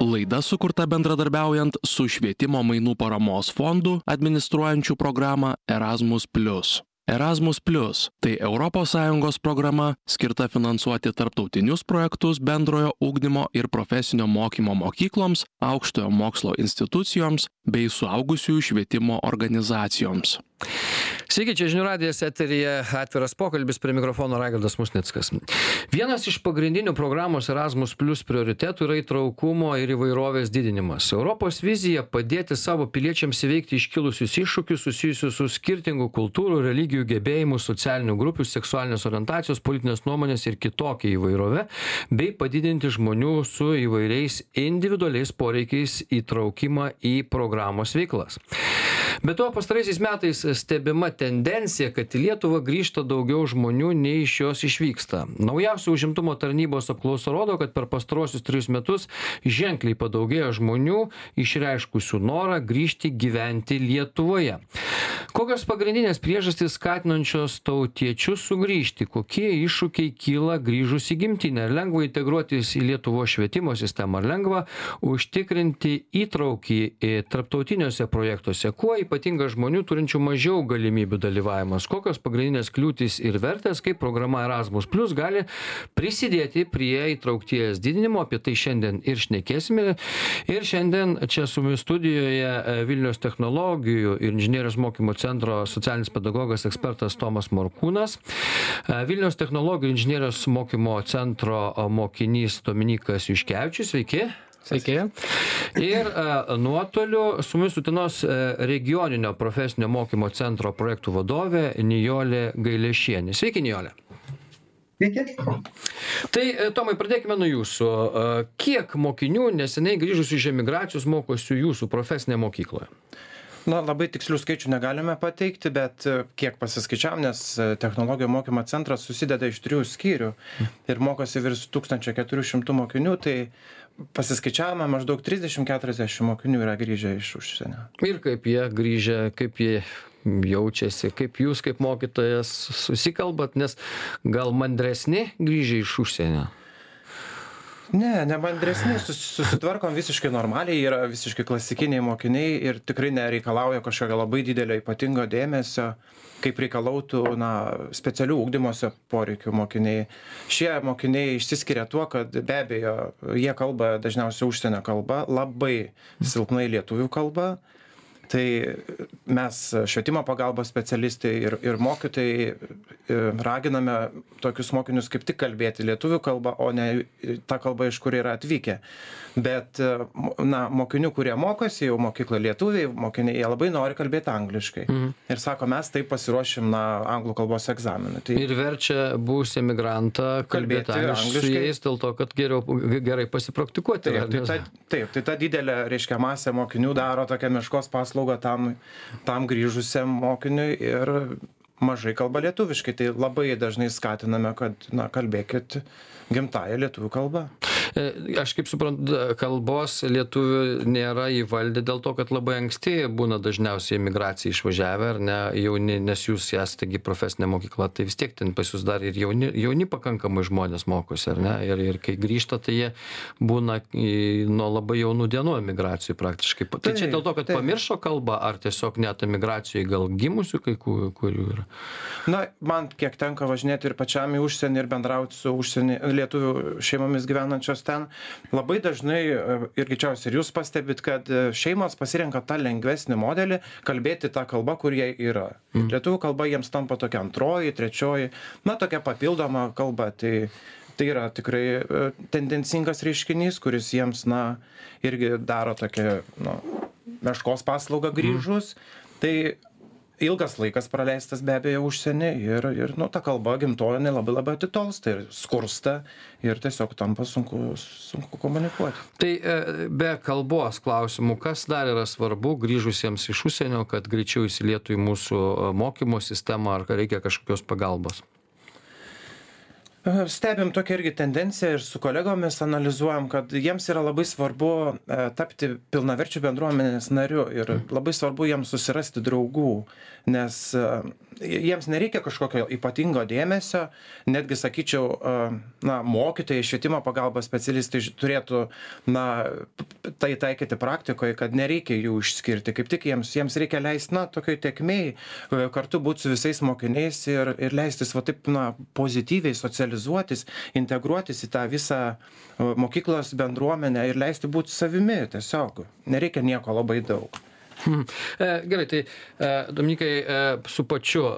laida sukurta bendradarbiaujant su švietimo mainų paramos fondu administruojančiu programą erasmus erasmus plius tai europos sąjungos programa skirta finansuoti tarptautinius projektus bendrojo ugdymo ir profesinio mokymo mokykloms aukštojo mokslo institucijoms bei suaugusiųjų švietimo organizacijoms Sveiki, čia žinių radijas eterija atviras pokalbis prie mikrofono Raigardas Musnickas. Vienas iš pagrindinių programos Erasmus Plus prioritetų yra įtraukumo ir įvairovės didinimas. Europos vizija padėti savo piliečiams įveikti iškilusius iššūkius susijusius su skirtingų kultūrų, religijų gebėjimų, socialinių grupių, seksualinės orientacijos, politinės nuomonės ir kitokia įvairovė, bei padidinti žmonių su įvairiais individualiais poreikiais įtraukimą į programos veiklas. Be to, pastaraisiais metais stebima tendencija, kad į Lietuvą grįžta daugiau žmonių, nei iš jos išvyksta. Naujausia užimtumo tarnybos apklausa rodo, kad per pastarosius trijus metus ženkliai padaugėjo žmonių išreiškusių norą grįžti gyventi Lietuvoje. Kokios pagrindinės priežastys skatinančios tautiečius sugrįžti? Kokie iššūkiai kyla grįžus į gimtinę? Ar lengva integruotis į Lietuvo švietimo sistemą? Ar lengva užtikrinti įtraukį tarptautiniuose projektuose? Kuo ypatingas žmonių turinčių mažiau galimybių dalyvavimas. Kokios pagrindinės kliūtys ir vertės kaip programa erasmus plius gali prisidėti prie įtraukties didinimo? Apie tai šiandien ir šnekėsime. Ir šiandien čia su mumis studijoje e, vilniaus technologijų ir inžinerijos mokymo centro socialinis pedagogas ekspertas tomas morkūnas. E, vilniaus technologijų inžinerijos mokymo centro mokinys dominykas juškevičius. Sveiki Sveiki. Ir a, e, nuotoliu su mumis Utinos e, regioninio profesinio mokymo centro projektų vadovė Nijolė Gailėšienė. Sveiki, Nijolė. Sveiki. Tai, e, Tomai, pradėkime nuo jūsų. Kiek mokinių neseniai grįžusių iš emigracijos mokosi jūsų profesinėje mokykloje? Na, labai tikslių skaičių negalime pateikti, bet kiek pasiskaičiavam, nes technologijų mokymo centras susideda iš trijų skyrių ir mokosi virš 1400 mokinių, tai pasiskaičiavome maždaug trisdešim keturiasdešim mokinių yra grįžę iš užsienio. Ir kaip jie grįžę kaip jie jaučiasi kaip jūs kaip mokytojas susikalbat nes gal mandresni grįžę iš užsienio ne nemandresni sus susitvarkom visiškai normaliai yra visiškai klasikiniai mokiniai ir tikrai nereikalauja kažkokio labai didelio ypatingo dėmesio kaip reikalautų na specialių ugdymosi poreikių mokiniai. Šie mokiniai išsiskiria tuo kad be abejo jie kalba dažniausiai užsienio kalba labai silpnai lietuvių kalba tai mes švietimo pagalbos specialistai ir ir mokytojai e, raginame tokius mokinius kaip tik kalbėti lietuvių kalba o ne ta kalba iš kur yra atvykę. Bet e, na mokinių kurie mokosi jau mokykloj lietuviai mokiniai jie labai nori kalbėt angliškai. Mhm. ir sako mes taip pasiruošim na anglų kalbos egzaminui. Tai ir verčia buvusį emigrantą kalbėt angliškai su jais dėl to kad geriau gerai pasipraktikuoti taip tai ta taip tai ta didelė reiškia masė mokinių daro tokią meškos paslaugą tam tam grįžusiam mokiniui ir mažai kalba lietuviškai. Tai labai dažnai skatiname kad na kalbėkit gimtąja lietuvių kalba E, aš kaip suprantu, kalbos lietuvių nėra įvaldę dėl to, kad labai anksti būna dažniausiai emigracija išvažiavę, ar ne, jauni, nes jūs esate profesinė mokykla, tai vis tiek ten pas jūs dar ir jauni, jauni pakankamai žmonės mokosi, ar ne, ir, ir kai grįžta, tai jie būna nuo labai jaunų dienų emigracijų praktiškai. Tai čia dėl to, kad taip. pamiršo kalbą, ar tiesiog net emigracijų gal gimusių kai kurių yra? Na, man kiek tenka važinėti ir pačiam į užsienį ir bendrauti su užsienį lietuvių šeimomis gyvenančios šeimos ten labai dažnai e, ir greičiausiai ir jūs pastebit kad e, šeimos pasirenka tą lengvesnį modelį kalbėti ta kalba kur jie yra. Mm. lietuvių kalba jiems tampa tokia antroji trečioji na tokia papildoma kalba. Tai tai yra tikrai e, tendencingas reiškinys kuris jiems na irgi daro tokią nu meškos paslaugą grįžus. Tai ilgas laikas praleistas be abejo užsieny ir ir nu ta kalba gimtoji jinai labai labai atitolsta ir skursta ir tiesiog tampa sunku sunku komunikuoti. Tai e, be kalbos klausimų kas dar yra svarbu grįžusiems iš užsienio kad greičiau įsilietų į mūsų e, mokymo sistemą ar reikia kažkokios pagalbos Stebim tokią irgi tendenciją ir su kolegomis analizuojam, kad jiems yra labai svarbu e, tapti pilnaverčių bendruomenės nariu ir labai svarbu jiems susirasti draugų, nes e, jiems nereikia kažkokio ypatingo dėmesio, netgi sakyčiau, na, mokytojai, švietimo pagalbos specialistai turėtų, na, tai taikyti praktikoje, kad nereikia jų išskirti, kaip tik jiems, jiems reikia leisti, na, tokiai tiekmei, kartu būti su visais mokiniais ir, ir leistis, va taip, na, pozityviai socializuotis, integruotis į tą visą mokyklos bendruomenę ir leisti būti savimi tiesiog. Nereikia nieko labai daug. Hmm. Gerai, tai e, Dominikai, e, su pačiu,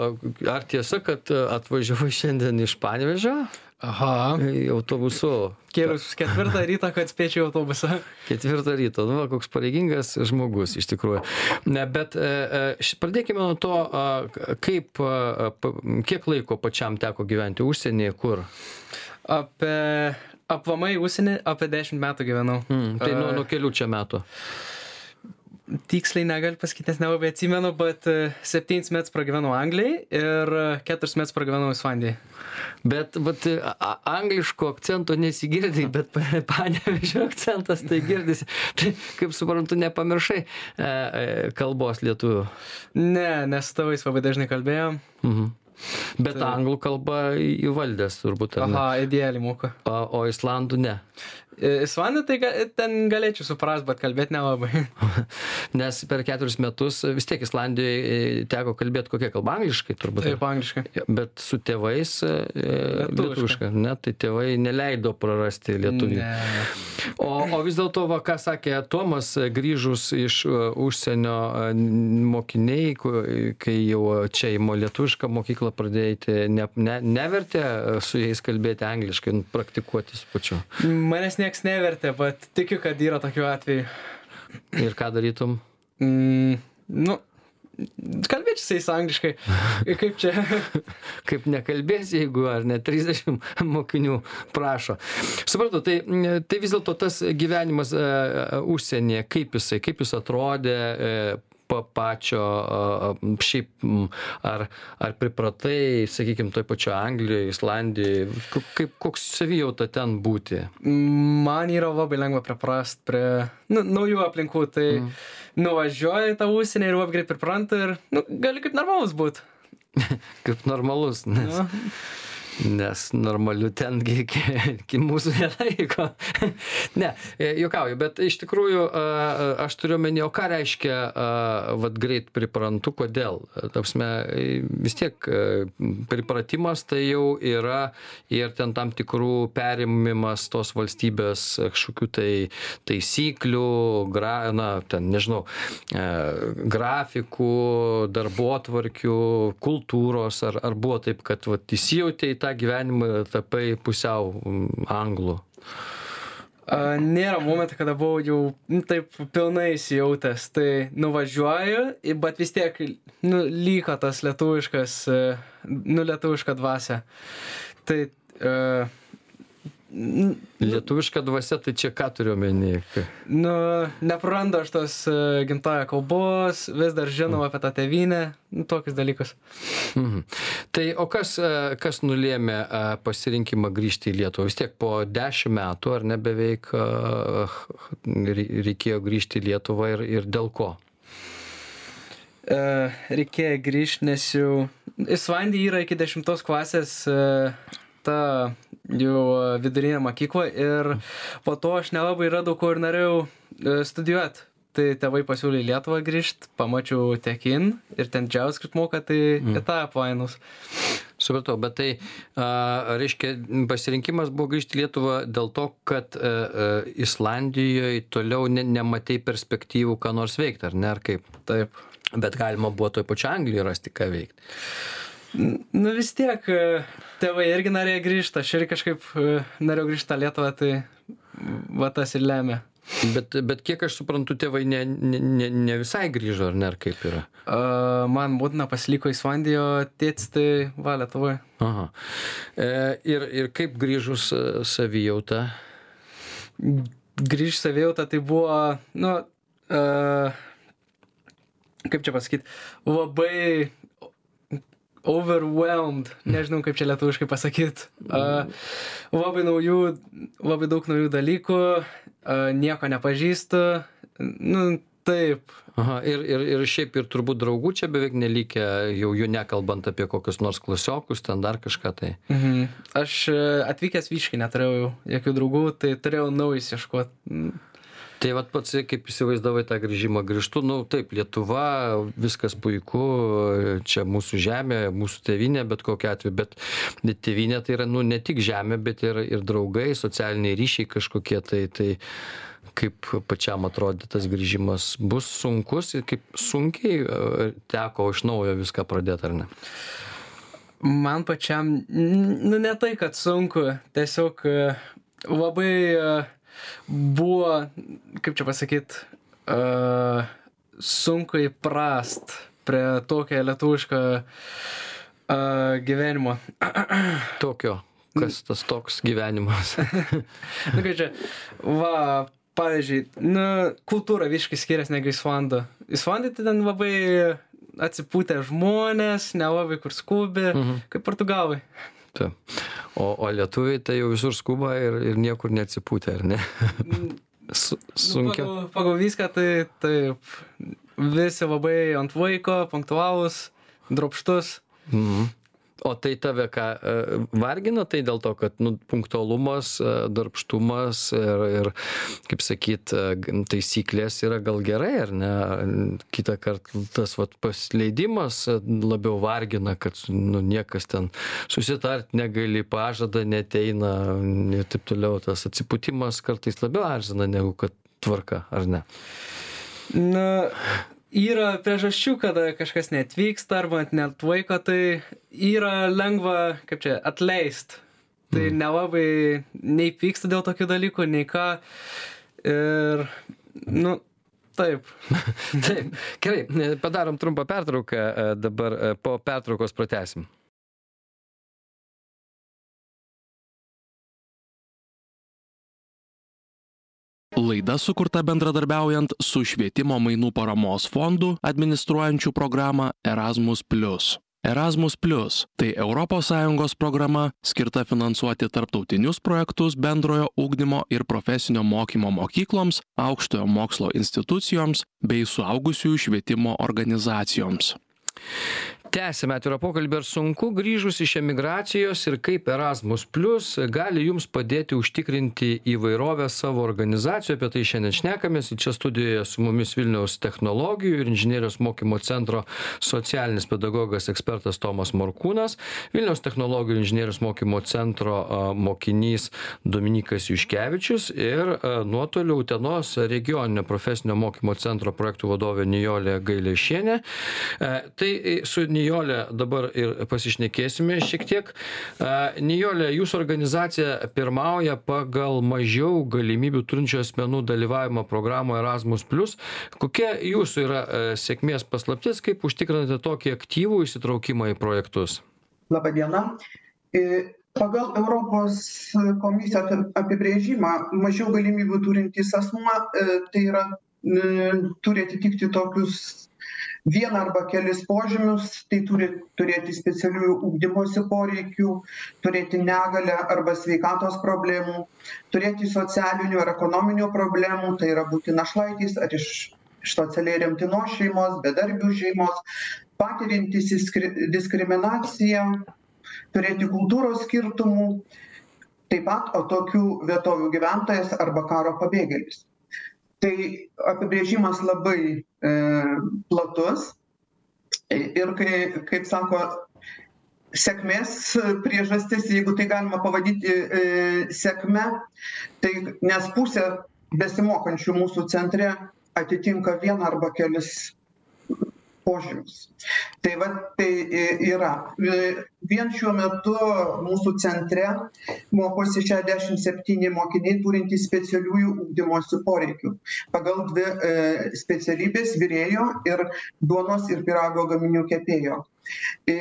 ar tiesa, kad atvažiavai šiandien iš Panevežio? Aha. Autobusu. Kėlus ketvirtą rytą, kad spėčiau autobusą. Ketvirtą ryto, nu, koks pareigingas žmogus iš tikrųjų. Ne, bet pradėkime nuo to, kaip, kiek laiko pačiam teko gyventi užsienyje, kur? Apie, aplamai užsienį, apie 10 metų gyvenau. Hmm, tai nuo, nuo kelių čia metų tiksliai negaliu pasakyti, nes nelabai atsimenu, bet uh, septynis metus pragyvenau Anglijai ir uh, keturis metus pragyvenau Islandijai. Bet vat, a, angliško akcento nesigirdai, bet panevežio akcentas tai girdisi. Tai, kaip suprantu, nepamiršai e, e, kalbos lietuvių. Ne, nes tavais labai dažnai kalbėjom. Mhm. Bet tai... anglų kalbą įvaldęs turbūt. Aha, idealiai moka. O, o islandų ne. Islandų tai ga, ten galėčiau suprast, bet kalbėti nelabai. Nes per keturis metus vis tiek Islandijoje teko kalbėti kokią kalbą angliškai turbūt. Taip, angliškai. Bet su tėvais lietuviškai. Ne, tai tėvai neleido prarasti lietuvį. Ne. O, o vis dėlto, ką sakė Tomas, grįžus iš užsienio mokiniai, kai jau čia į lietuvišką mokyklą pradėjote, ne, ne, nevertė su jais kalbėti angliškai, praktikuotis pačiu. Manęs ne nieks nevertė, bet tikiu, kad yra tokių atvejų. Ir ką darytum? Mm, nu, kalbėčiau jais angliškai. Kaip čia? Kaip nekalbėsi, jeigu ar ne 30 mokinių prašo. Supratau, tai, tai vis dėlto tas gyvenimas uh, užsienyje, kaip jisai, kaip jis atrodė, uh, pa pačio šiaip ar ar pripratai sakykim toj pačioj anglijoj islandijoj kaip koks savijauta ten būti? Man yra labai lengva priprast prie nu naujų aplinkų tai mm. nuvažiuoji į tą užsienį ir labai greit pripranti ir nu gali kaip normalus būt. Kaip normalus nes nu nes normaliu ten gi iki iki mūsų nelaiko. ne, e, juokauju, bet iš tikrųjų aš turiu omeny, o ką reiškia, vad greit priprantu, kodėl. Tapsme, vis tiek pripratimas tai jau yra ir ten tam tikrų perimimas tos valstybės kažkokių tai taisyklių, gra, na, ten, nežinau, e, grafikų, darbo atvarkių, kultūros, ar, ar buvo taip, kad vat, įsijauti į tą gyvenimą tapai pusiau anglų? Nėra momento, kada buvau jau nu, taip pilnai įsijautęs. Tai nuvažiuoju, bet vis tiek nu, lygo tas lietuviškas, e, nu, lietuviška dvasia. Tai uh, Lietuviška dvasia, tai čia ką turiu omeny? Nu, neprarandu aš tos uh, gimtojo kalbos, vis dar žinau apie tą tevinę, nu, tokius dalykus. Mhm. Tai o kas, uh, kas nulėmė uh, pasirinkimą grįžti į Lietuvą? Vis tiek po dešimt metų, ar ne beveik reikėjo grįžti į Lietuvą ir, ir dėl ko? Reikėjo grįžti, nes jau Islandija yra iki dešimtos klasės ta jau vidurinę mokyklą ir po to aš nelabai radau, kur norėjau e, studijuoti. Tai tėvai pasiūlė į Lietuvą grįžti, pamačiau Tekin ir ten JavaScript moka, tai mm. į tą aplainus. Supratau, bet tai, a, reiškia, pasirinkimas buvo grįžti į Lietuvą dėl to, kad a, a, Islandijoje toliau ne, nematai perspektyvų, ką nors veikti, ar ne, ar kaip? Taip. Bet galima buvo toj pačioj Anglijoje rasti, ką veikti. Nu vis tiek, e, tėvai irgi norėjo grįžti, aš irgi kažkaip e, norėjau grįžti į Lietuvą, tai va tas ir lemia. Bet, bet kiek aš suprantu, tėvai ne, ne, ne, visai grįžo, ar ne, ar kaip yra? Uh, man būtina pasiliko Islandijo, tėtis tai va Lietuvoje. Aha. E, ir, ir kaip grįžus savijauta? Grįž savijauta tai buvo, nu, uh, kaip čia pasakyti, labai overwhelmed, nežinau kaip čia lietuviškai pasakyti. Uh, labai naujų, labai daug naujų dalykų, uh, nieko nepažįstu. Nu, taip. Aha, ir, ir, ir šiaip ir turbūt draugų čia beveik nelikė, jau jų nekalbant apie kokius nors klasiokus, ten dar kažką tai. Mhm. Aš uh, atvykęs vyškai neturėjau jokių draugų, tai turėjau naujus ieškoti. Tai vat pats kaip įsivaizdavai tą grįžimą grįžtu, nu taip, Lietuva, viskas puiku, čia mūsų žemė, mūsų tėvinė, bet kokia atveju, bet tėvinė tai yra, nu, ne tik žemė, bet ir, ir draugai, socialiniai ryšiai kažkokie, tai, tai kaip pačiam atrodė tas grįžimas, bus sunkus ir kaip sunkiai e, teko iš naujo viską pradėti, ar ne? Man pačiam, nu ne tai, kad sunku, tiesiog e, labai uh, buvo, kaip čia pasakyt, uh, sunku įprast prie tokio lietuviško uh, gyvenimo. Tokio. Kas tas toks gyvenimas? nu, kaip čia, va, pavyzdžiui, nu, kultūra visiškai skiriasi negu Islandų. Islandai tai ten labai atsipūtę žmonės, nelabai kur skubi, mhm. kaip portugalai. Taip. O, o lietuviai tai jau visur skuba ir, ir niekur neatsipūtė, ar ne? Su, sunkiau. Nu, pagal, pagal viską tai taip. Visi labai ant vaiko, punktualus, dropštus. Mhm. O tai tave ką e, vargina tai dėl to, kad nu, punktualumas, e, darbštumas ir, ir, kaip sakyt, e, taisyklės yra gal gerai, ar ne? Kita kartą tas vat, pasileidimas labiau vargina, kad nu, niekas ten susitart negali, pažada neteina ir taip toliau. Tas atsipūtimas kartais labiau erzina negu kad tvarka, ar ne? Na, yra priežasčių kada kažkas neatvyksta arba neatlaiko tai yra lengva kaip čia atleist. Tai mm. nelabai nei pyksta dėl tokių dalykų nei ką. Ir nu taip. Taip. Gerai padarom trumpą pertrauką dabar po pertraukos pratęsim Laida sukurta bendradarbiaujant su švietimo mainų paramos fondu administruojančiu programą Erasmus. Erasmus Plus - tai ES programa skirta finansuoti tarptautinius projektus bendrojo ūkdymo ir profesinio mokymo mokykloms, aukštojo mokslo institucijoms bei suaugusiųjų švietimo organizacijoms tęsiame atvirą pokalbį ar sunku grįžus iš emigracijos ir kaip erasmus plius gali jums padėti užtikrinti įvairovę savo organizacijoj apie tai šiandien šnekamės. Čia studijoje su mumis vilniaus technologijų ir inžinerijos mokymo centro socialinis pedagogas ekspertas tomas morkūnas vilniaus technologijų inžinerijos mokymo centro mokinys dominykas juškevičius ir nuotoliu utenos regioninio profesinio mokymo centro projektų vadovė nijolė gailėšienė. E, tai su nijole dabar ir pasišnekėsime šiek tiek. Nijole jūsų organizacija pirmauja pagal mažiau galimybių turinčių asmenų dalyvavimą programoje erasmus kokia jūsų yra e, sėkmės paslaptis kaip užtikrinate tokį aktyvų įsitraukimą į projektus? Laba diena e, pagal europos komisijos apibrėžimą mažiau galimybių turintis asmuo e, tai yra turi atitikti tokius vieną arba kelis požymius tai turi turėti specialiųjų ugdymosi poreikių turėti negalią arba sveikatos problemų turėti socialinių ar ekonominių problemų tai yra būti našlaitis ar iš iš socialiai remtinos šeimos bedarbių šeimos patiriantys diskri diskriminaciją turėti kultūros skirtumų taip pat atokių vietovių gyventojas arba karo pabėgėlis tai apibrėžimas labai e, platus. Ir kai, kaip sako, sėkmės priežastis, jeigu tai galima pavadinti e, sėkme, tai nes pusė besimokančių mūsų centre atitinka vieną arba kelis požymius. Tai va, tai yra. Vien šiuo metu mūsų centre mokosi 67 mokiniai turintys specialiųjų ūkdymosi poreikių. Pagal dvi e, specialybės vyrėjo ir duonos ir pirago gaminių kepėjo. E,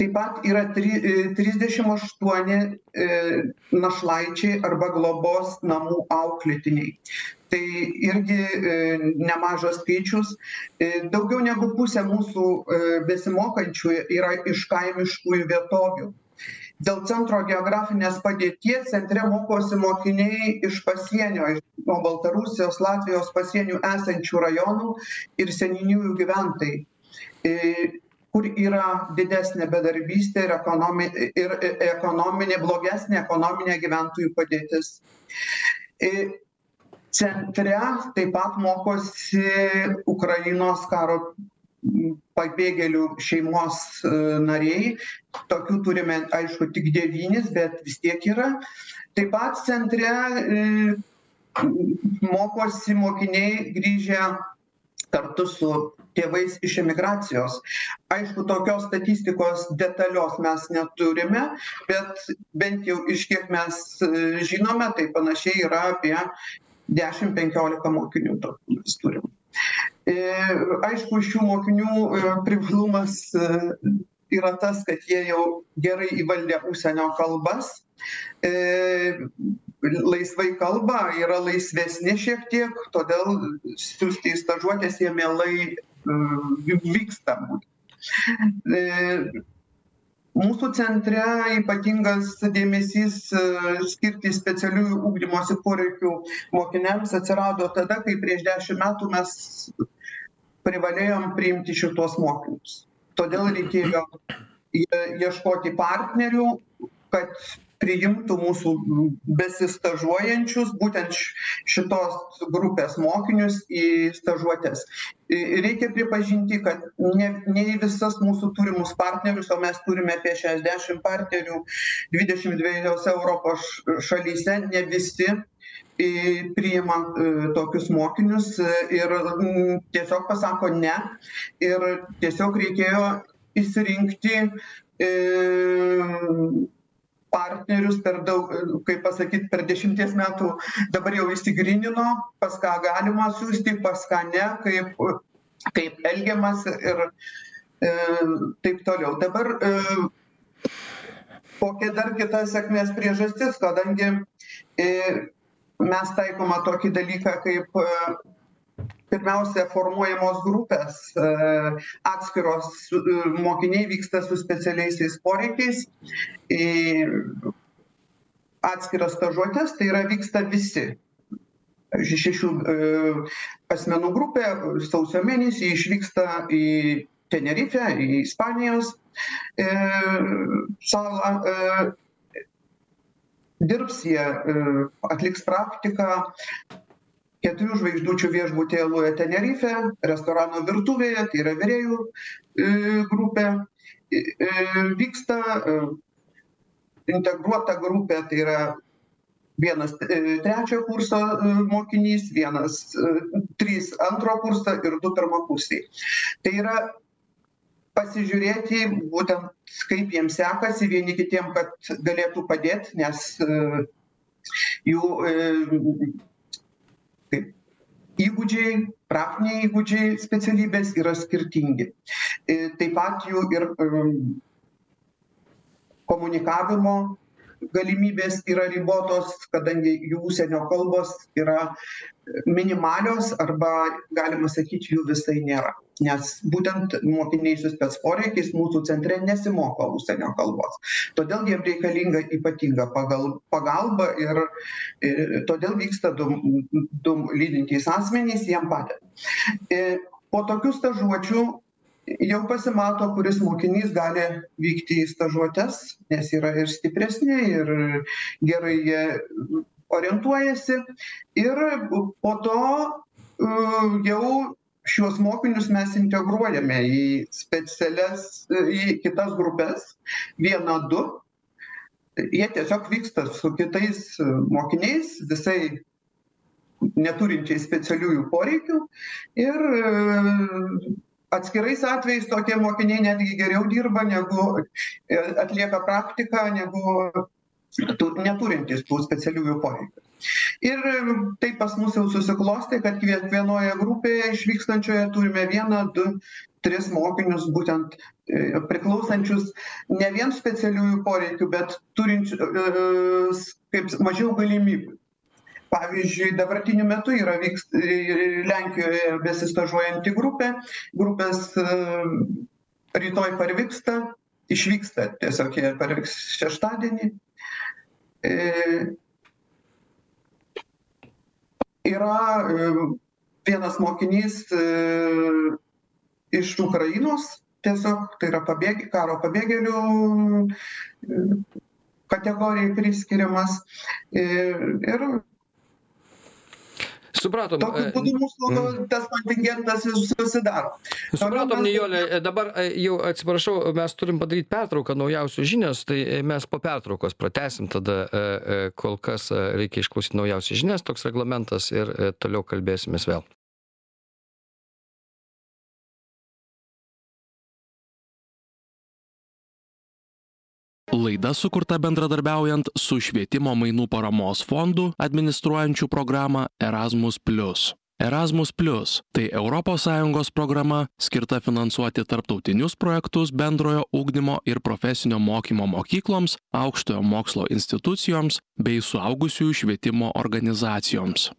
Taip pat yra tri, 38 e, našlaičiai arba globos namų auklėtiniai tai irgi nemažas skaičius. Daugiau negu pusė mūsų besimokančių yra iš kaimiškųjų vietovių. Dėl centro geografinės padėties centre mokosi mokiniai iš pasienio nuo baltarusijos latvijos pasienių esančių rajonų ir seniūnijų gyventojai e, kur yra didesnė bedarbystė ir ekonomi ir e, ekonominė blogesnė ekonominė gyventojų padėtis. E, centre taip pat mokosi ukrainos karo pabėgėlių šeimos e, nariai. Tokių turime aišku tik devynis bet vis tiek yra. Taip pat centre e, mokosi mokiniai grįžę kartu su tėvais iš emigracijos. Aišku tokios statistikos detalios mes neturime bet bent jau iš kiek mes e, žinome tai panašiai yra apie dešim penkiolika mokinių tokių mes turim. Aišku šių mokinių e, privalumas e, yra tas kad jie jau gerai įvaldę užsienio kalbas. E, laisvai kalba yra laisvesni šiek tiek todėl siųsti į stažuotes jie mielai vyksta mūsų centre ypatingas dėmesys skirti specialiųjų ugdymosi poreikių mokiniams atsirado tada kai prieš dešim metų mes privalėjom priimti šituos mokinius. Todėl reikėjo ieškoti partnerių kad priimtų mūsų besistažuojančius būtent šitos grupės mokinius į stažuotes. Reikia pripažinti kad ne ne į visas mūsų turimus partnerius o mes turime apie šešiasdešim partnerių dvidešim dviejose europos šalyse ne visi priima tokius mokinius ir tiesiog pasako ne. Ir tiesiog reikėjo išsirinkti partnerius per daug kaip pasakyt per dešimties metų dabar jau išsigrynino pas ką galima siųsti pas ką ne kaip kaip elgiamasi ir e, taip toliau. Dabar e, kokia dar kita sėkmės priežastis kadangi e, mes taikoma tokį dalyką kaip pirmiausia formuojamos grupės atskiros mokiniai vyksta su specialiaisiais poreikiais. Į atskiras stažuotes tai yra vyksta visi. Šešių asmenų grupė sausio mėnesį išvyksta į tenerifę į ispanijos salą dirbs jie atliks praktiką keturių žvaigždučių viešbutyje loje tenerife restorano virtuvėje tai yra virėjų grupė vyksta integruota grupė tai yra vienas trečio kurso mokinys vienas trys antro kurso ir du pirmakursiai tai yra pasižiūrėti būtent kaip jiems sekasi vieni kitiem kad galėtų padėt nes jų įgūdžiai praktiniai įgūdžiai specialybės yra skirtingi. Taip pat jų ir komunikavimo galimybės yra ribotos kadangi jų užsienio kalbos yra minimalios arba galima sakyt jų visai nėra. Nes būtent mokiniai su spec poreikiais mūsų centre nesimoko užsienio kalbos. Todėl jiem reikalinga ypatinga pagal pagalba ir ir todėl vyksta du du lydintys asmenys jiem padeda. Po tokių stažuočių jau pasimato kuris mokinys gali vykti į stažuotes nes yra ir stipresni ir gerai jie orientuojasi. Ir po to jau šiuos mokinius mes integruojame į specialias į kitas grupes vieną du. Jie tiesiog vyksta su kitais mokiniais visai neturinčiais specialiųjų poreikių. Ir atskirais atvejais tokie mokiniai netgi geriau dirba negu atlieka praktiką negu tų neturintys tų specialiųjų poreikių. Ir taip pas mus jau susiklostė kad kiekvienoje grupėje išvykstančioje turime vieną du tris mokinius būtent priklausančius ne vien specialiųjų poreikių bet turinčius kaip mažiau galimybių. Pavyzdžiui dabartiniu metu yra vyks lenkijoje besistažuojanti grupė. Grupės rytoj parvyksta išvyksta tiesiog jie parvyks šeštadienį yra vienas mokinys iš ukrainos tiesiog tai yra pabėg karo pabėgėlių kategorijai priskiriamas. Ir Supratom. Tokiu būdu mūsų tas kontingentas susidaro. Supratom, Nijolė, dabar jau atsiprašau, mes turim padaryti pertrauką naujausių žinias, tai mes po pertraukos pratesim tada, kol kas reikia išklausyti naujausias žinias, toks reglamentas ir toliau kalbėsimės vėl. Laida sukurta bendradarbiaujant su švietimo mainų paramos fondu administruojančių programą Erasmus. Erasmus Plus - tai ES programa skirta finansuoti tarptautinius projektus bendrojo ugdymo ir profesinio mokymo mokykloms, aukštojo mokslo institucijoms bei suaugusiųjų švietimo organizacijoms.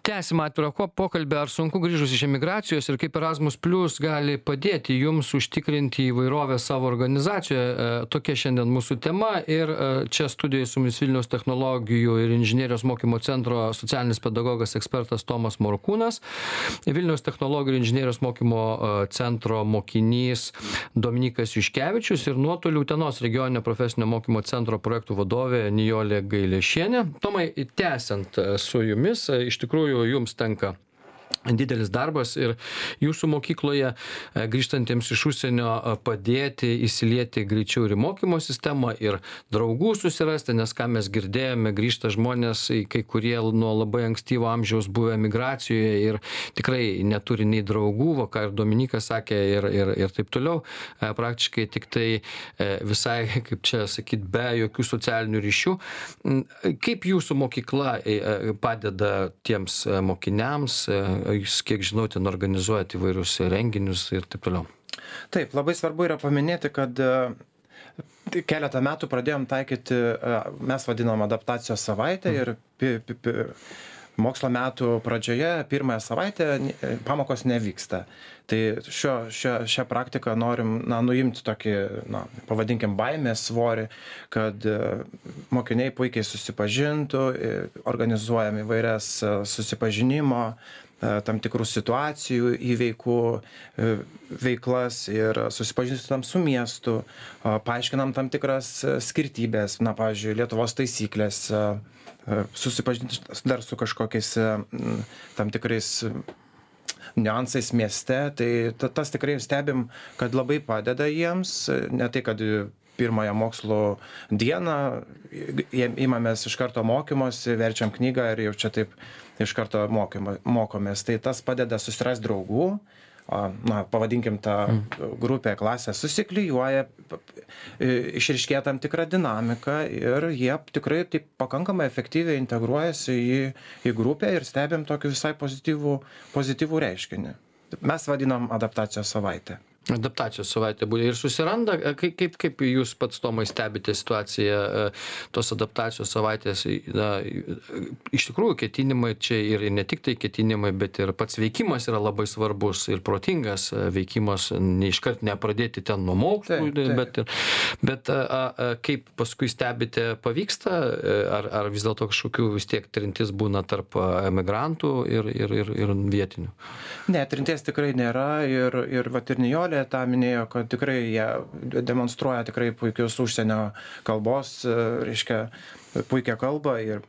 Tęsim atvirą pokalbį, ar sunku grįžus iš emigracijos ir kaip Erasmus Plus gali padėti jums užtikrinti įvairovę savo organizacijoje. Tokia šiandien mūsų tema ir čia studijoje su mumis Vilniaus technologijų ir inžinierijos mokymo centro socialinis pedagogas ekspertas Tomas Morkūnas, Vilniaus technologijų ir inžinierijos mokymo centro mokinys Dominikas Juškevičius ir nuotolių Utenos regioninio profesinio mokymo centro projektų vadovė Nijolė Gailėšienė. Tomai, tęsiant su jumis, iš tikrųjų jums tenka didelis darbas ir jūsų mokykloje grįžtantiems iš užsienio padėti įsilieti greičiau ir į mokymo sistemą ir draugų susirasti nes ką mes girdėjome grįžta žmonės kai kurie nuo labai ankstyvo amžiaus buvę emigracijoje ir tikrai neturi nei draugų va ką ir dominykas sakė ir ir ir taip toliau. Praktiškai tiktai visai kaip čia sakyt be jokių socialinių ryšių. Kaip jūsų mokykla padeda tiems mokiniams jūs kiek žinau ten organizuojat įvairius renginius ir taip toliau. Taip, labai svarbu yra paminėti, kad tai keletą metų pradėjom taikyti, mes vadinam adaptacijos savaitę ir pi, pi, pi, mokslo metų pradžioje pirmąją savaitę pamokos nevyksta. Tai šio, šio, šią praktiką norim na, nuimti tokį, na, pavadinkim, baimės svorį, kad mokiniai puikiai susipažintų, organizuojam įvairias susipažinimo tam tikrų situacijų įveikų veiklas ir susipažįstam su miestu, paaiškinam tam tikras skirtybės, na, pavyzdžiui, Lietuvos taisyklės, susipažinti dar su kažkokiais tam tikrais niuansais mieste, tai tas tikrai stebim, kad labai padeda jiems, ne tai, kad pirmąją mokslo dieną imamės iš karto mokymosi, verčiam knygą ir jau čia taip iš karto mokymo, mokomės. Tai tas padeda susirasti draugų, na, pavadinkim tą grupę, klasę, susiklyjuoja, išriškėja tam tikrą dinamiką ir jie tikrai taip pakankamai efektyviai integruojasi į, į grupę ir stebim tokį visai pozityvų, pozityvų reiškinį. Mes vadinam adaptacijos savaitę adaptacijos savaitė būna ir susiranda kaip kaip kaip jūs pats tomai stebite situaciją tos adaptacijos savaitės na iš tikrųjų ketinimai čia ir ne tiktai ketinimai bet ir pats veikimas yra labai svarbus ir protingas veikimas ne iškart nepradėti ten nuo mokslų bet ir bet a a kaip paskui stebite pavyksta ar ar vis dėlto kažkokių vis tiek trintis būna tarp emigrantų ir ir ir ir vietinių? Ne trinties tikrai nėra ir ir vat ir nijolė Gabrielė tą minėjo, kad tikrai jie demonstruoja tikrai puikius užsienio kalbos, reiškia, puikia kalba ir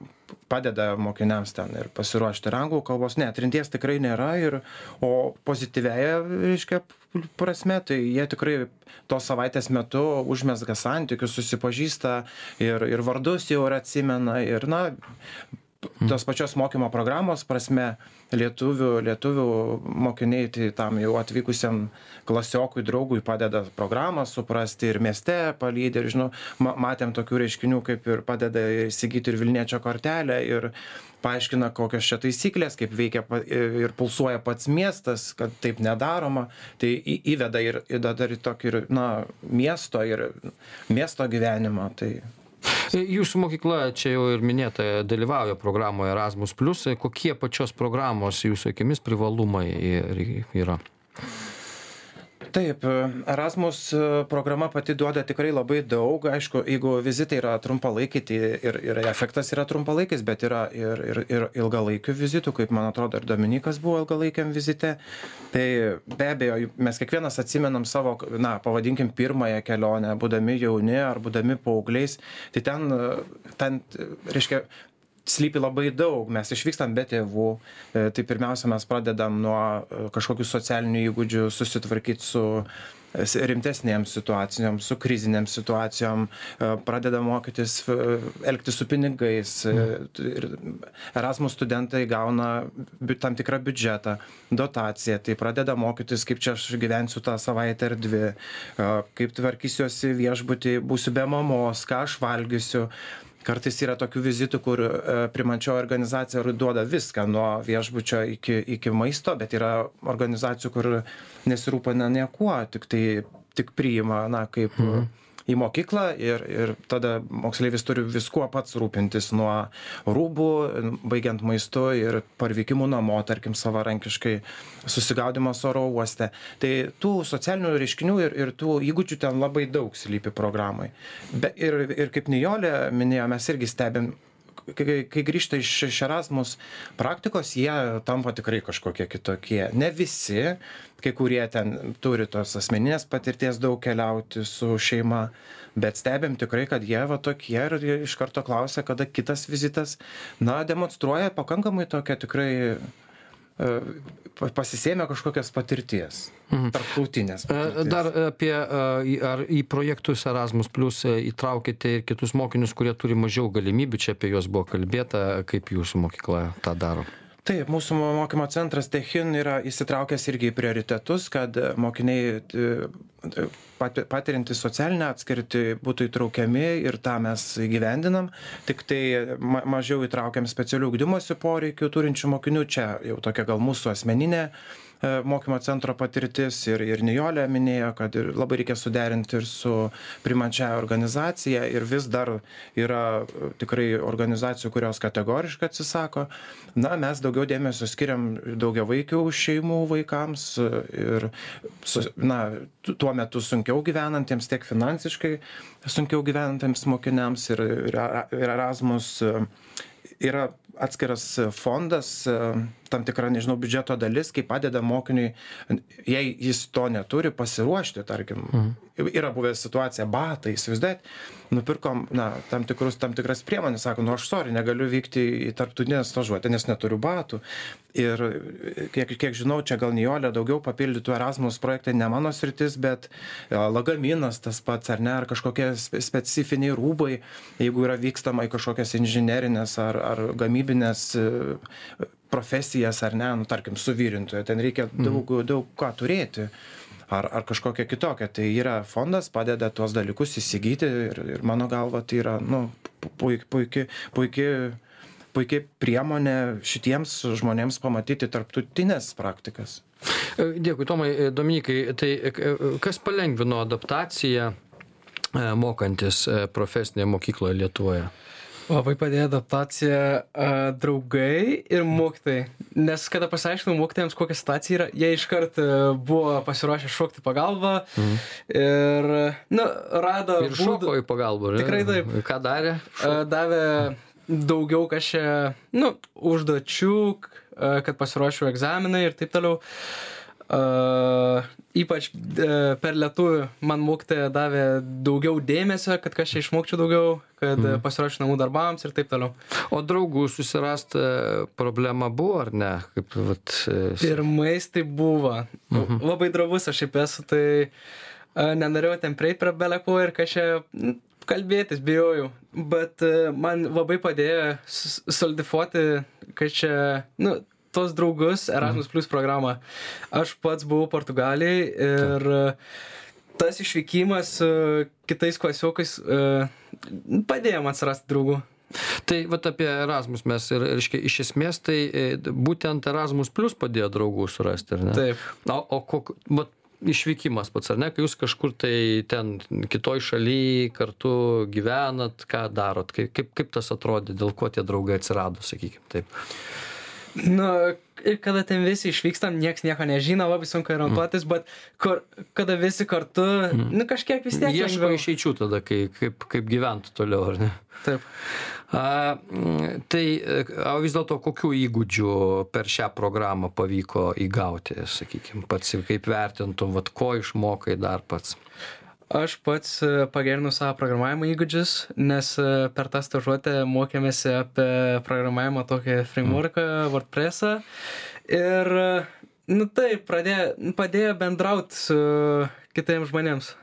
padeda mokiniams ten ir pasiruošti ir anglų kalbos. Ne, trinties tikrai nėra, ir, o pozityvėja, reiškia, prasme, tai jie tikrai tos savaitės metu užmesga santykius, susipažįsta ir, ir vardus jau ir atsimena. Ir, na, tos pačios mokymo programos prasme lietuvių lietuvių mokiniai tai tam jau atvykusiam klasiokui draugui padeda programą suprasti ir mieste palydi ir žinau ma matėm tokių reiškinių kaip ir padeda įsigyti ir vilniečio kortelę ir paaiškina kokios čia taisyklės kaip veikia ir pulsuoja pats miestas kad taip nedaroma. Tai į įveda ir įdeda ir tokį ir na miesto ir miesto gyvenimą. Tai jūsų mokykla čia jau ir minėta dalyvauja programoje erasmus plius kokie pačios programos jūsų akimis privalumai yra taip erasmus programa pati duoda tikrai labai daug. Aišku jeigu vizitai yra trumpalaikiai tai ir ir efektas yra trumpalaikis bet yra ir ir ir ilgalaikių vizitų kaip man atrodo ir dominykas buvo ilgalaikiam vizite. Tai be abejo mes kiekvienas atsimenam savo na pavadinkim pirmąją kelionę būdami jauni ar būdami paaugliais. Tai ten ten reiškia slypi labai daug. Mes išvykstam be tėvų. E, tai pirmiausia mes pradedam nuo e, kažkokių socialinių įgūdžių susitvarkyt su e, rimtesnėm situacijom su krizinėm situacijom pradeda mokytis elgtis su pinigais erasmus studentai gauna tam tikrą biudžetą dotaciją tai pradeda mokytis kaip čia aš gyvensiu tą savaitę ar dvi kaip tvarkysiuosi viešbuty būsiu be mamos ką aš valgysiu kartais yra tokių vizitų kur e, priimančioji organizacija duoda viską nuo viešbučio iki iki maisto bet yra organizacijų kur nesirūpina niekuo tiktai tik priima na kaip mhm į mokyklą ir ir tada moksleivis turi viskuo pats rūpintis nuo rūbų baigiant maistu ir parvykimu namo tarkim savarankiškai susigaudymas oro uoste. Tai tų socialinių reiškinių ir ir tų įgūdžių ten labai daug slypi programoj. Be ir ir kaip nijolė minėjo mes irgi stebim kai kai grįžta iš iš erasmus praktikos jie tampa tikrai kažkokie kitokie. Ne visi kai kurie ten turi tos asmeninės patirties daug keliauti su šeima bet stebim tikrai kad jie va tokie ir iš karto klausia kada kitas vizitas na demonstruoja pakankamai tokią tikrai pasisėmė kažkokios patirties mhm. tarptautinės. E, patirties. Dar apie, e, ar į projektus Erasmus Plus įtraukite ir kitus mokinius, kurie turi mažiau galimybių, čia apie juos buvo kalbėta, kaip jūsų mokykla tą daro? Taip mūsų mokymo centras techin yra įsitraukęs irgi į prioritetus kad mokiniai e, patiriantys socialinę atskirtį būtų įtraukiami ir tą mes įgyvendinam. Tiktai ma mažiau įtraukiam specialių ugdymosi poreikių turinčių mokinių. Čia jau tokia gal mūsų asmeninė E, mokymo centro patirtis ir ir nijolė minėjo kad ir labai reikia suderinti ir su priimančiąja organizacija ir vis dar yra e, tikrai organizacijų kurios kategoriškai atsisako. Na mes daugiau dėmesio skiriam daugiavaikių šeimų vaikams e, ir su na tuo metu sunkiau gyvenantiems tiek finansiškai sunkiau gyvenantiems mokiniams ir ir erasmus yra atskiras fondas tam tikra nežinau biudžeto dalis kai padeda mokiniui jei jis to neturi pasiruošti tarkim mhm. yra buvę situacija batai įsivaizduojat nupirkom na tam tikrus tam tikras priemones sako nu aš sori negaliu vykti į tarptautinę stažuotę nes neturiu batų ir kiek kiek žinau čia gal nijolė daugiau papildytų erasmus projektai ne mano sritis bet lagaminas tas pats ar ne ar kažkokie specifiniai rūbai jeigu yra vykstama į kažkokias inžinerines ar ar gamybines profesijas ar ne nu tarkim suvirintojo ten reikia mhm. daug daug ką turėti. Ar ar kažkokią kitokią tai yra fondas padeda tuos dalykus įsigyti ir ir mano galva tai yra nu pui puiki puiki puiki priemonė šitiems žmonėms pamatyti tarptautines praktikas. E, dėkui tomai e, dominykai tai e, kas palengvino adaptaciją mokantis profesinėje mokykloje lietuvoje Labai padėjo adaptacija a, draugai ir mokytojai. Nes kada pasiaiškinau mokytojams, kokia situacija yra, jie iškart buvo pasiruošę šokti pagalbą mhm. ir, na, rado. Ir šoko į pagalbą, ne? Tikrai taip. Ką darė? A, davė daugiau kažkiek, nu, užduočių, kad pasiruošiau egzaminai ir taip toliau. Uh, ypač uh, per lietuvių man mokytoja davė daugiau dėmesio, kad kažkaip išmokčiau daugiau, kad mm. pasiruoščiau namų darbams ir taip toliau. O draugų susirast problema buvo ar ne? Kaip, vat, Pirmais tai buvo. Mm -hmm. Labai dravus aš šiaip esu, tai nenorėjau ten prieiti prie beleko ir kažkaip kalbėtis, bijojau. Bet man labai padėjo soldifuoti, kad čia, nu, tuos draugus Erasmus Plus programą. Aš pats buvau Portugalijai ir tas išvykimas su kitais klasiokais e, padėjo man surasti draugų. Tai vat apie Erasmus mes ir, reiškia, iš esmės tai e, būtent Erasmus Plus padėjo draugų surasti, ar ne? Taip. O, o kok, vat, išvykimas pats ar ne kai jūs kažkur tai ten kitoj šaly kartu gyvenat ką darot kai kaip kaip tas atrodė dėl ko tie draugai atsirado sakykim taip Nu, ir kada ten visi išvykstam, nieks nieko nežino, labai sunku orientuotis, bet kur, kada visi kartu, nu kažkiek vis tiek. ieško lengviau. išeičių tada kai kaip kaip gyvent toliau ar ne Taip. a mm, tai o vis dėlto kokių įgūdžių per šią programą pavyko įgauti sakykim pats ir kaip vertintum vat ko išmokai dar pats Aš pats e, pagerinau savo programavimo įgūdžius, nes e, per tą stažuotę mokėmės apie programavimo tokį frameworką, WordPressą. Ir, e, nu tai, pradėjo, padėjo bendrauti su kitiems žmonėms.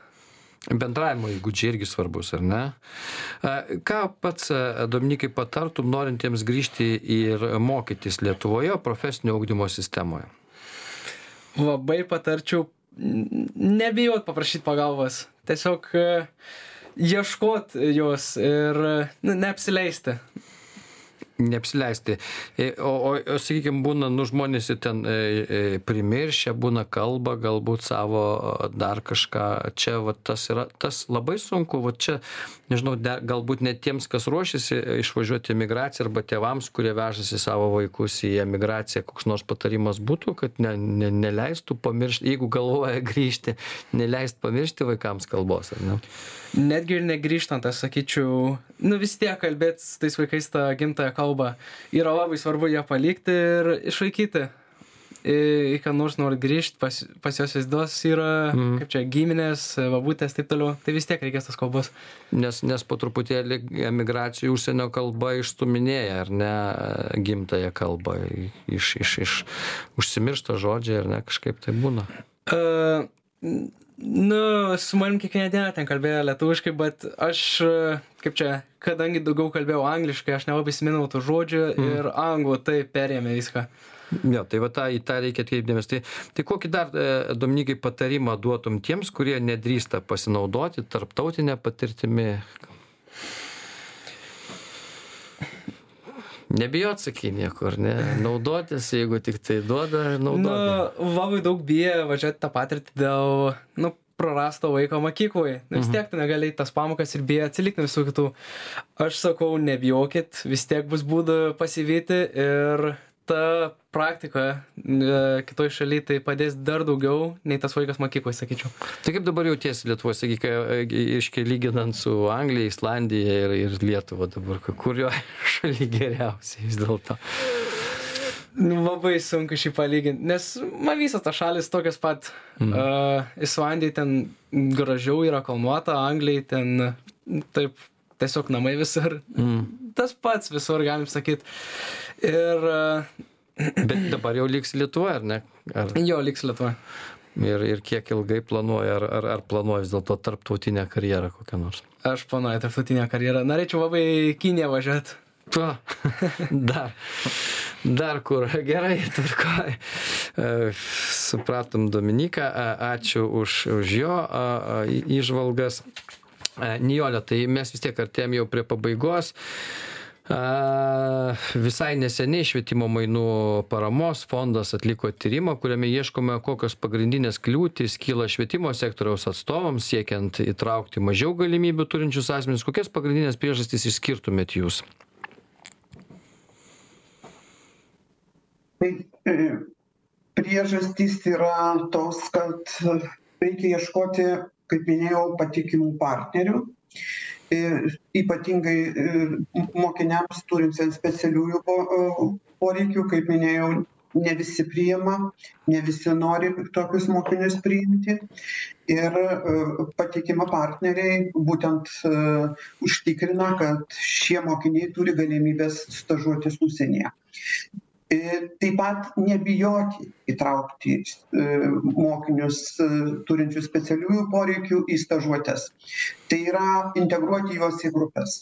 bendravimo įgūdžiai irgi svarbus ar ne ką pats a, dominykai patartum norintiems grįžti ir mokytis lietuvoje profesinio ugdymo sistemoje Labai patarčiau nebijot paprašyti pagalbos. Tiesiog e, ieškot jos ir e, nu, neapsileisti. Neapsileisti E, o o o sakykim būna nu žmonės ir ten e, e, primiršę būna kalbą galbūt savo dar kažką čia vat tas yra tas labai sunku vat čia nežinau de galbūt net tiems kas ruošiasi išvažiuot į emigraciją arba tėvams kurie vežasi savo vaikus į emigraciją koks nors patarimas būtų kad ne ne neleistų pamiršt jeigu galvoja grįžti neleist pamiršti vaikams kalbos ar ne Netgi ir negrįžtant, aš sakyčiau, nu vis tiek kalbėti su tais vaikais tą gimtąją kalbą. Yra labai svarbu ją palikti ir išlaikyti. Į, ką nors nori grįžti, pas, pas jos vaizdos yra, mm. kaip čia, giminės, babutės, taip toliau. Tai vis tiek reikės tos kalbos. nes nes po truputėlį emigracijoj užsienio kalba išstūminėja ar ne gimtąją kalbą iš iš iš užsimiršta žodžiai ar ne kažkaip tai būna Uh, nu, su manim kiekvieną dieną ten kalbėjo lietuviškai, bet aš, kaip čia, kadangi daugiau kalbėjau angliškai, aš nelabai įsiminau tų žodžių mm. ir anglų tai perėmė viską. jo tai va tą į tą reikia atkreipt dėmesį tai tai kokį dar e, dominykai patarimą duotum tiems kurie nedrįsta pasinaudoti tarptautine patirtimi nebijot sakyt nieko ar ne naudotis jeigu tiktai duoda naudokit Nu, labai daug bijo važiuoti tą patirtį dėl, nu, prarasto laiko mokykloje. Nu, vis tiek tu negali eit tas pamokas ir bijo atsilikti nuo visų kitų. Aš sakau, nebijokit, vis tiek bus būdų pasivyti ir ta praktika e, kitoj šaly tai padės dar daugiau nei tas vaikas mokykloje, sakyčiau. tai kaip dabar jautiesi lietuvoj sakyk e, iškai lyginant su anglija islandija ir ir lietuva dabar kurioj šaly geriausiai vis dėlto Nu, labai sunku šį palyginti, nes man visos tos šalis tokios pat. Mm. Uh, Islandija ten gražiau yra kalnuota, Anglijai ten taip tiesiog namai visur. mm. Tas pats visur, galim sakyti. Ir uh, bet dabar jau liks lietuvoj ar ne ar jo liks Lietuva. ir ir kiek ilgai planuoji ar ar ar planuoji vis dėlto tarptautinę karjerą kokią nors Aš planuoju tarptautinę karjerą. Norėčiau labai Kiniją važiuoti. to dar dar kur gerai tvarkoj E, supratom dominyką a- ačiū už už jo įžvalgas Nijole tai mes vis tiek artėjam jau prie pabaigos. Visai neseniai švietimo mainų paramos fondas atliko tyrimą kuriame ieškome kokios pagrindinės kliūtys kyla švietimo sektoriaus atstovams siekiant įtraukti mažiau galimybių turinčius asmenis. Kokias pagrindines priežastis išskirtumėt jūs? Tai e, priežastys yra tos, kad reikia ieškoti, kaip minėjau, patikimų partnerių. E, Ypatingai e, mokiniams turintiems specialiųjų e, poreikių, kaip minėjau, ne visi priima, ne visi nori tokius mokinius priimti. Ir e, patikima partneriai būtent užtikrina, kad šie mokiniai turi galimybės stažuotis užsienyje. E, Taip pat nebijoti įtraukti e, mokinius e, turinčius specialiųjų poreikių į stažuotės. Tai yra integruoti juos į grupės.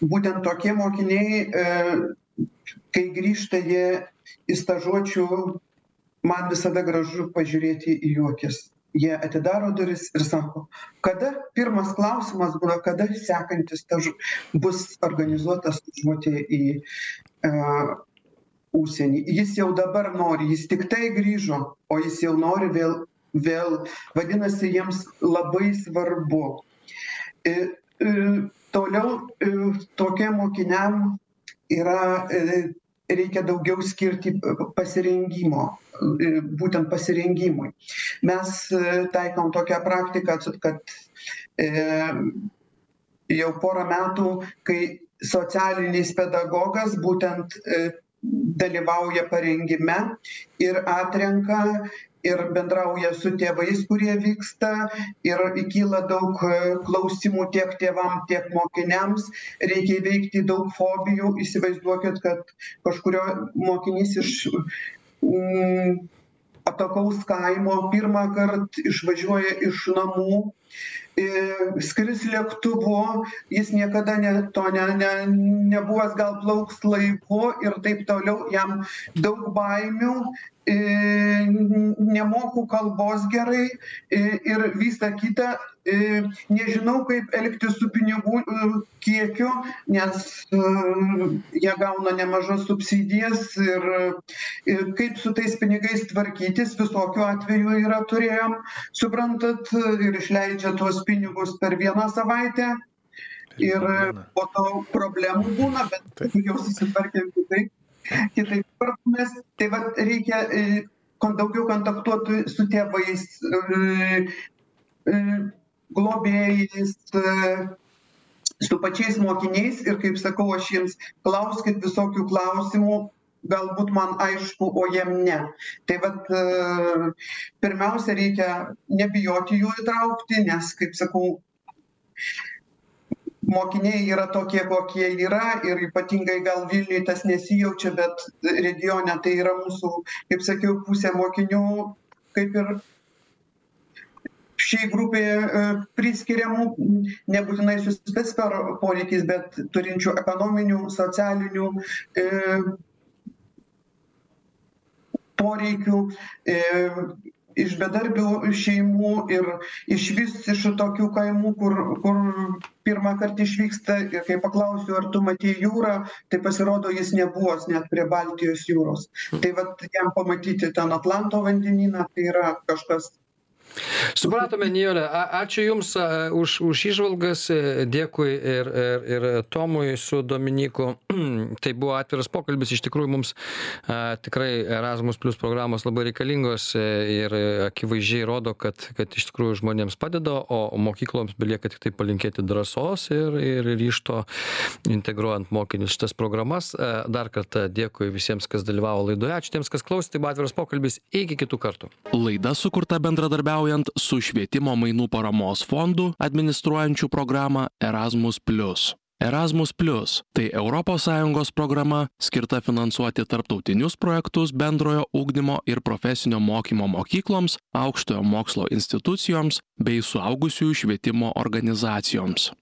Būtent tokie mokiniai, e, kai grįžta jie į stažuočių, man visada gražu pažiūrėti į jų akis. Jie atidaro duris ir sako, kada pirmas klausimas būna, kada sekantis stažu bus organizuotas stažuotė į uh, užsienį. Jis jau dabar nori, jis tik tai grįžo, o jis jau nori vėl vėl vadinasi jiems labai svarbu e, e, toliau tokiem mokiniam yra reikia daugiau skirti pasirengimo būtent pasirengimui mes taikom tokią praktiką kad jau porą metų kai socialinis pedagogas būtent dalyvauja parengime ir atrenka ir bendrauja su tėvais kurie vyksta. Ir kyla daug klausimų tiek tėvam tiek mokiniams. Reikia įveikti daug fobijų. Įsivaizduokit kad kažkurio mokinys iš mm, atokaus kaimo pirmąkart išvažiuoja iš namų skris lėktuvu jis niekada ne to ne ne nebuvęs gal plauks laivu ir taip toliau jam daug baimių nemoku kalbos gerai ir visa kita nežinau kaip elgtis su pinigų kiekiu nes jie gauna nemažas subsidijas ir ir kaip su tais pinigais tvarkytis visokių atvejų yra turėjom suprantat ir išleidžia tuos pinigus per vieną savaitę. Ir po to problemų būna bet jau susitvarkėm kitaip kitaip tvarkomės tai vat reikia kuo daugiau kontaktuot su tėvais globėjais su pačiais mokiniais ir kaip sakau aš jiems klauskit visokių klausimų galbūt man aišku o jiem ne. Tai vat pirmiausia reikia nebijoti jų įtraukti nes kaip sakau mokiniai yra tokie kokie yra ir ypatingai gal vilniuj tas nesijaučia bet regione tai yra mūsų kaip sakiau pusė mokinių kaip ir šiai grupei priskiriamų nebūtinai su spec poreikiais bet turinčių ekonominių socialinių poreikių iš bedarbių šeimų ir išvis iš tokių kaimų kur kur pirmąkart išvyksta. Ir kai paklausiu ar tu matei jūrą tai pasirodo jis nebuvęs net prie baltijos jūros. Tai vat jam pamatyti ten atlanto vandenyną tai yra kažkas supratome nijole a ačiū jums už už įžvalgas dėkui ir ir ir tomui su dominyku tai buvo atviras pokalbis iš tikrųjų mums a tikrai erasmus plius programos labai reikalingos ir akivaizdžiai rodo kad kad iš tikrųjų žmonėms padeda o mokykloms belieka tiktai palinkėti drąsos ir ir ryžto integruojant mokinius šitas programas. Dar kartą dėkui visiems kas dalyvavo laidoje. Ačiū tiems kas klausė. Tai buvo atviras pokalbis. Iki kitų kartų. Laida sukurta bendradarbiaujant bendradarbiaujant su švietimo mainų paramos fondu administruojančiu programą Erasmus. Erasmus Plus - tai ES programa skirta finansuoti tarptautinius projektus bendrojo ugdymo ir profesinio mokymo mokykloms, aukštojo mokslo institucijoms bei suaugusiųjų švietimo organizacijoms.